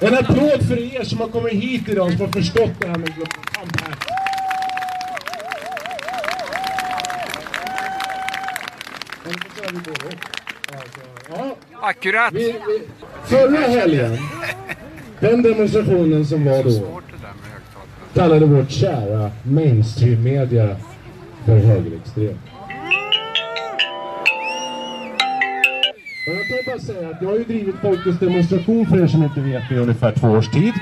En applåd för er som har kommit hit idag som har förstått det här med Global Compact. Ja, Akkurat! vi, vi, förra helgen, den demonstrationen som var då, kallade vårt kära mainstream-media för högerextrem. Och jag kan bara säga att jag har ju drivit Folkets demonstration för er som inte vet det i ungefär två års tid.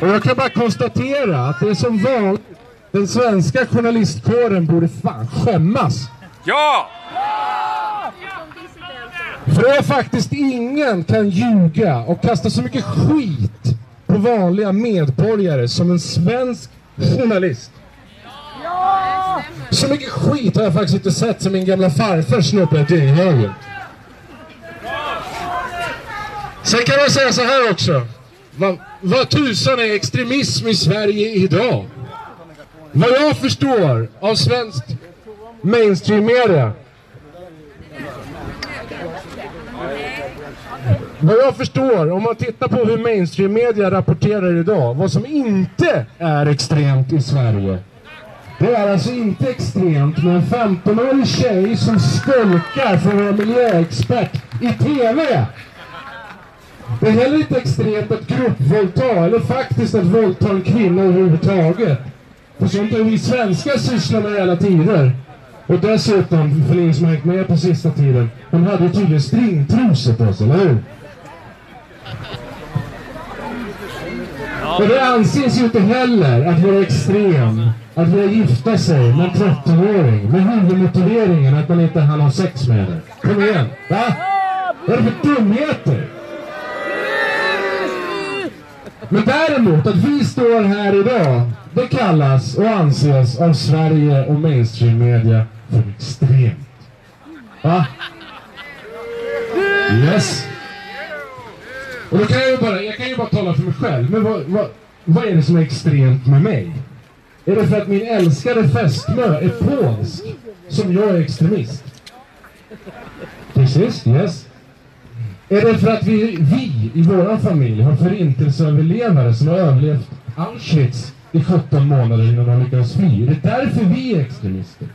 Och jag kan bara konstatera att det är som vanligt, den svenska journalistkåren borde fan skämmas. Ja! För det är faktiskt ingen kan ljuga och kasta så mycket skit på vanliga medborgare som en svensk journalist. Så mycket skit har jag faktiskt inte sett som min gamla farfar snubblat i högen. Sen kan man säga så här också. Vad, vad tusan är extremism i Sverige idag? Vad jag förstår av svenskt mainstream-media Vad jag förstår, om man tittar på hur mainstream-media rapporterar idag, vad som inte är extremt i Sverige. Det är alltså inte extremt med en 15-årig tjej som skolkar för en miljöexpert i TV. Det är heller inte extremt att gruppvåldta, eller faktiskt att våldta en kvinna överhuvudtaget. För sånt har vi svenskar sysslat med hela tider. Och dessutom, för ni som har hängt med på sista tiden, hon hade tydligen stringtrosor på sig, eller hur? Och det anses ju inte heller att vara extrem att vilja gifta sig med en 13-åring med huvudmotiveringen att man inte hann ha sex med henne. Kom igen, va? Vad är det för dumheter? Men däremot att vi står här idag, det kallas och anses av Sverige och mainstream-media för extremt. Va? Yes. Och då kan jag ju bara, jag kan ju bara tala för mig själv. Men vad, vad, vad är det som är extremt med mig? Är det för att min älskade fästmö är polsk som jag är extremist? Precis, yes. Är det för att vi, vi i vår familj har förintelseöverlevare som har överlevt Auschwitz i 17 månader innan de lyckades fly? Är det därför vi är extremister?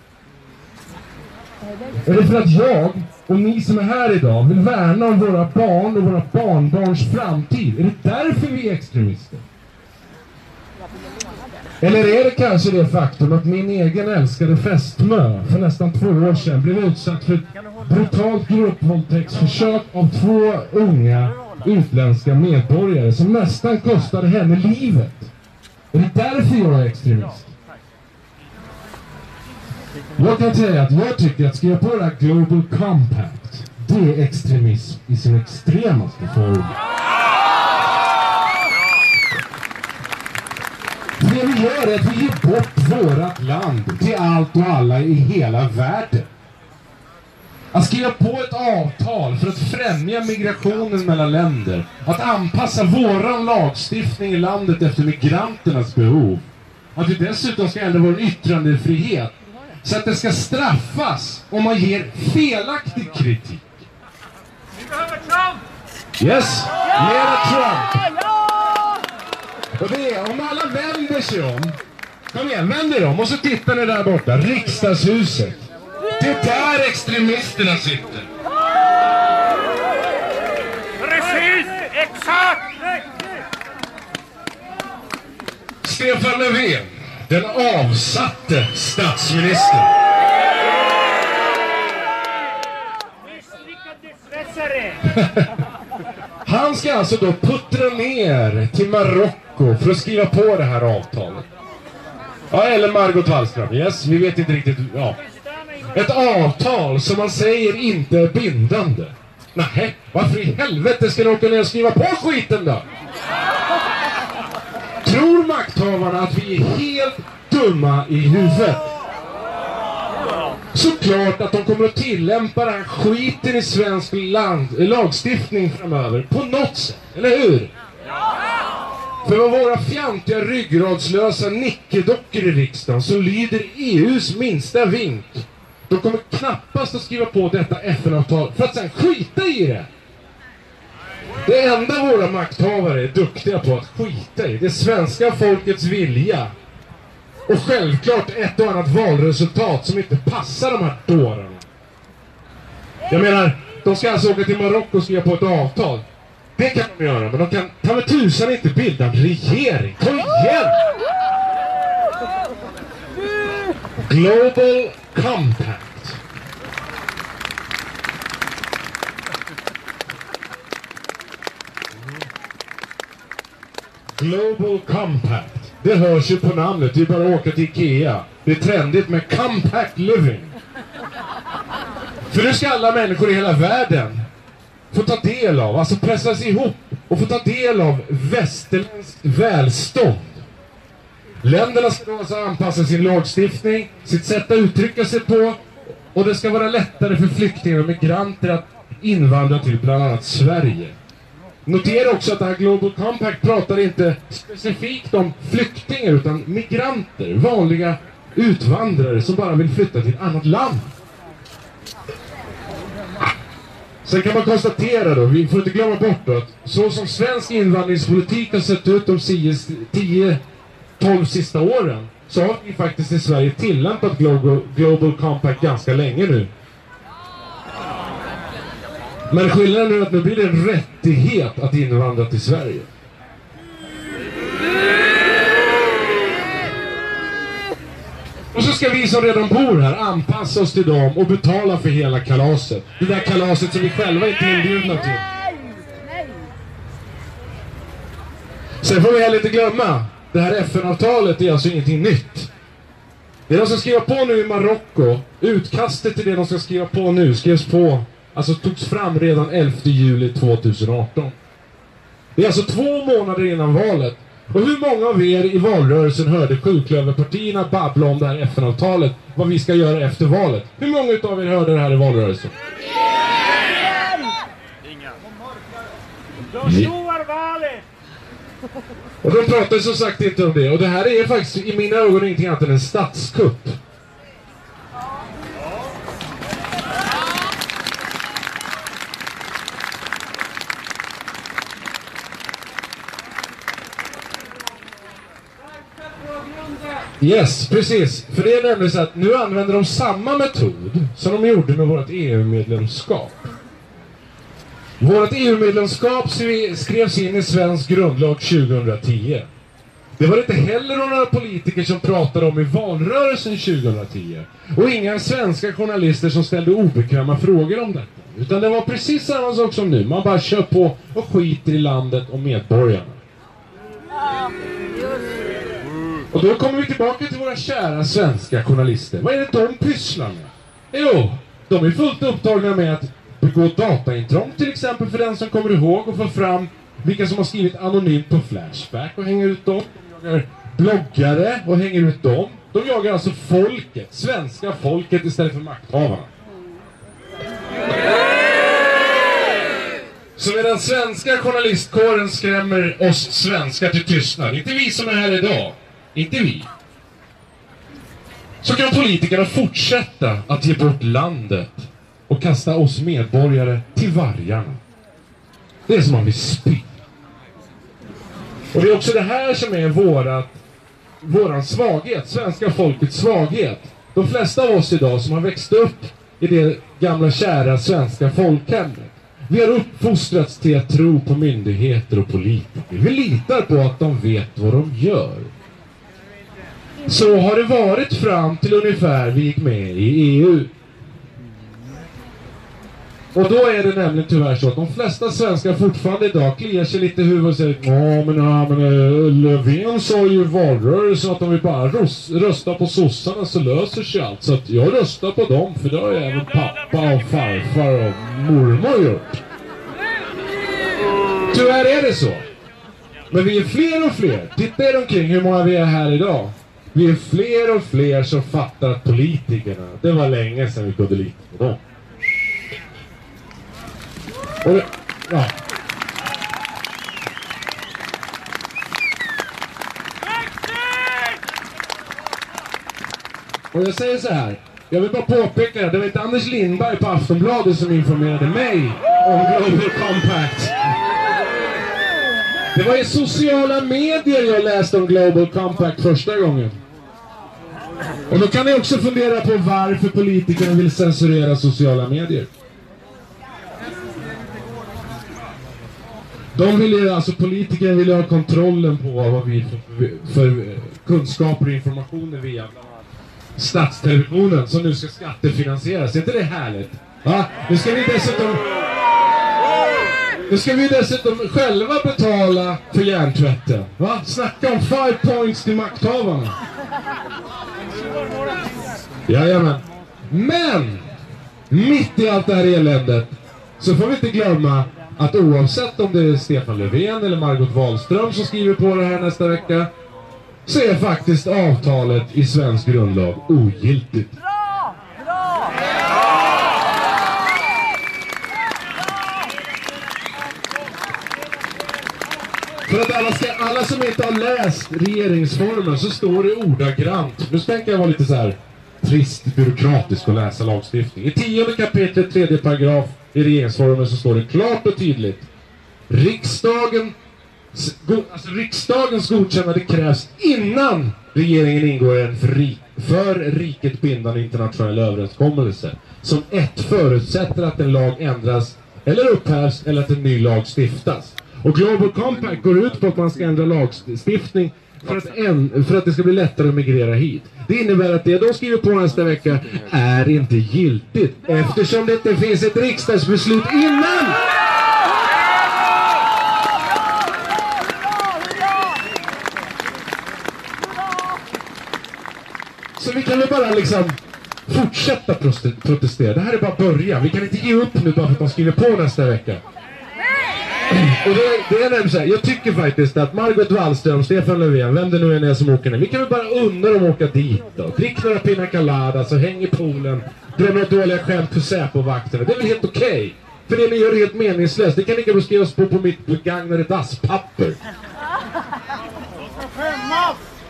Är det för att jag och ni som är här idag vill värna om våra barn och våra barnbarns framtid? Är det därför vi är extremister? Eller är det kanske det faktum att min egen älskade fästmö för nästan två år sedan blev utsatt för ett brutalt gruppvåldtäktsförsök av två unga utländska medborgare som nästan kostade henne livet? Är det därför jag är extremist? Jag kan säga att jag tycker att skriva på det här Global Compact, det är extremism i sin extremaste form. Det vi gör är att vi ger bort vårat land till allt och alla i hela världen. Att skriva på ett avtal för att främja migrationen mellan länder. Att anpassa våran lagstiftning i landet efter migranternas behov. Att vi dessutom ska ändra vår yttrandefrihet. Så att det ska straffas om man ger felaktig kritik. Yes, mera Trump. Och det är om alla vänder sig om. Kom igen, vänd er om och så tittar ni där borta. Riksdagshuset. Det är där extremisterna sitter. Precis! Exakt! Stefan Löfven, den avsatte statsministern. Han ska alltså då puttra ner till Marocko för att skriva på det här avtalet. Ja, eller Margot Wallström. Yes, vi vet inte riktigt. Ja. Ett avtal som man säger inte är bindande. Nej, varför i helvete ska ni åka ner och skriva på skiten då? Tror makthavarna att vi är helt dumma i huvudet? Såklart att de kommer att tillämpa den här skiten i svensk land, lagstiftning framöver. På något sätt, eller hur? För vad våra fjantiga ryggradslösa nickedockor i riksdagen så lyder EUs minsta vink. De kommer knappast att skriva på detta FN-avtal för att sen skita i det. Det enda våra makthavare är duktiga på att skita i, det är svenska folkets vilja. Och självklart ett och annat valresultat som inte passar de här dårarna. Jag menar, de ska alltså åka till Marocko och skriva på ett avtal. Det kan de göra, men de kan ta med tusan inte bilda en regering. Kom igen! Global Compact. Global Compact. Det hörs ju på namnet, det är bara att åka till Ikea. Det är trendigt med compact living. För nu ska alla människor i hela världen få ta del av, alltså pressas ihop och få ta del av västerländskt välstånd. Länderna ska då alltså anpassa sin lagstiftning, sitt sätt att uttrycka sig på och det ska vara lättare för flyktingar och migranter att invandra till bland annat Sverige. Notera också att det här Global Compact pratar inte specifikt om flyktingar utan migranter, vanliga utvandrare som bara vill flytta till ett annat land. Sen kan man konstatera då, vi får inte glömma bort då, att så som svensk invandringspolitik har sett ut de 10-12 sista åren så har vi faktiskt i Sverige tillämpat Global, Global Compact ganska länge nu. Men skillnaden är att nu blir det en rättighet att invandra till Sverige. Och så ska vi som redan bor här anpassa oss till dem och betala för hela kalaset. Det där kalaset som vi själva inte är inbjudna till. Sen får vi heller inte glömma, det här FN-avtalet är alltså ingenting nytt. Det de ska skriva på nu i Marocko, utkastet till det de ska skriva på nu skrevs på, alltså togs fram redan 11 juli 2018. Det är alltså två månader innan valet. Och hur många av er i valrörelsen hörde sjuklöverpartierna babbla om det här FN-avtalet, vad vi ska göra efter valet? Hur många utav er hörde det här i valrörelsen? De slår valet! Och de pratar som sagt inte om det. Och det här är faktiskt i mina ögon ingenting annat än en statskupp. Yes, precis. För det är nämligen så att nu använder de samma metod som de gjorde med vårt EU-medlemskap. Vårt EU-medlemskap skrevs in i svensk grundlag 2010. Det var inte heller några politiker som pratade om i valrörelsen 2010. Och inga svenska journalister som ställde obekväma frågor om detta. Utan det var precis samma sak som nu. Man bara kör på och skiter i landet och medborgarna. Och då kommer vi tillbaka till våra kära svenska journalister. Vad är det de pysslar med? Jo, de är fullt upptagna med att begå dataintrång till exempel för den som kommer ihåg och få fram vilka som har skrivit anonymt på Flashback och hänger ut dem. De jagar bloggare och hänger ut dem. De jagar alltså folket, svenska folket istället för makthavarna. Så medan svenska journalistkåren skrämmer oss svenskar till tystnad, inte vi som är här idag, inte vi. Så kan politikerna fortsätta att ge bort landet och kasta oss medborgare till vargarna. Det är som man vill spy. Och det är också det här som är vårat, våran svaghet, svenska folkets svaghet. De flesta av oss idag som har växt upp i det gamla kära svenska folkhemmet. Vi har uppfostrats till att tro på myndigheter och politiker. Vi litar på att de vet vad de gör. Så har det varit fram till ungefär vi gick med i EU. Och då är det nämligen tyvärr så att de flesta svenskar fortfarande idag kliar sig lite i huvudet och säger ja men, ja, men äh, Löfven sa ju i valrörelsen att om vi bara röstar på sossarna så löser sig allt. Så att jag röstar på dem för det har ju även pappa och farfar och mormor gjort. Tyvärr är det så. Men vi är fler och fler. Titta er omkring hur många vi är här idag. Vi är fler och fler som fattar att politikerna, det var länge sedan vi kunde lita på dem. Och det, ja. Och jag säger så här. Jag vill bara påpeka det var inte Anders Lindberg på Aftonbladet som informerade mig om Global Compact. Det var i sociala medier jag läste om Global Compact första gången. Och då kan ni också fundera på varför politikerna vill censurera sociala medier. De vill ju, alltså politikerna vill ju ha kontrollen på vad vi för, för kunskaper och informationer via statstelevisionen som nu ska skattefinansieras. Är inte det härligt? Va? Nu ska vi dessutom nu ska vi dessutom själva betala för hjärntvätten. Va? Snacka om five points till makthavarna. Jajamän. Men! Mitt i allt det här eländet så får vi inte glömma att oavsett om det är Stefan Löfven eller Margot Wallström som skriver på det här nästa vecka så är faktiskt avtalet i svensk grundlag ogiltigt. Bra! Bra! För att alla, ska, alla som inte har läst regeringsformen så står det ordagrant. Nu tänker jag vara lite så här trist byråkratisk och läsa lagstiftning. I tionde kapitlet, tredje paragraf i regeringsformen så står det klart och tydligt. Riksdagen, alltså riksdagens godkännande krävs innan regeringen ingår en för, rik, för riket bindande internationell överenskommelse. Som ett förutsätter att en lag ändras eller upphävs eller att en ny lag stiftas. Och Global Compact går ut på att man ska ändra lagstiftning för att, en, för att det ska bli lättare att migrera hit. Det innebär att det de skriver på nästa vecka är inte giltigt eftersom det inte finns ett riksdagsbeslut innan! Så vi kan väl bara liksom fortsätta protestera. Det här är bara början. Vi kan inte ge upp nu bara för att de skriver på nästa vecka. Och det, det är nämligen så här, jag tycker faktiskt att Margot Wallström, Stefan Löfven, vem det nu än är som åker ner. Vi kan väl bara unna dem att åka dit då. Drick några pina coladas och häng i poolen. Dra några dåliga skämt för Säpo-vakterna. Det är väl helt okej? För det ni gör är helt meningslöst. Det kan lika bra skrivas på på mitt begagnade dasspapper.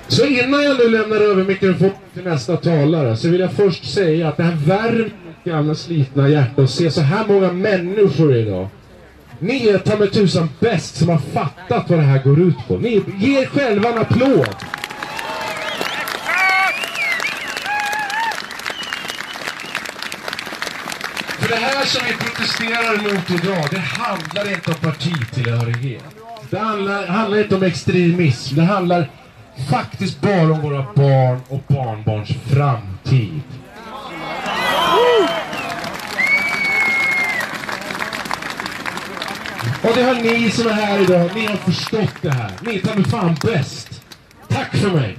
Så innan jag nu lämnar över mikrofonen till nästa talare så vill jag först säga att det här värmer mitt gamla slitna hjärta att se så här många människor idag. Ni är ta mig tusan bäst som har fattat vad det här går ut på. Ni, ge er själva en applåd! För det här som vi protesterar mot idag, det handlar inte om partitillhörighet. Det handlar, handlar inte om extremism. Det handlar faktiskt bara om våra barn och barnbarns framtid. Och det har ni som är här idag, ni har förstått det här. Ni är ta mig fan bäst. Tack för mig.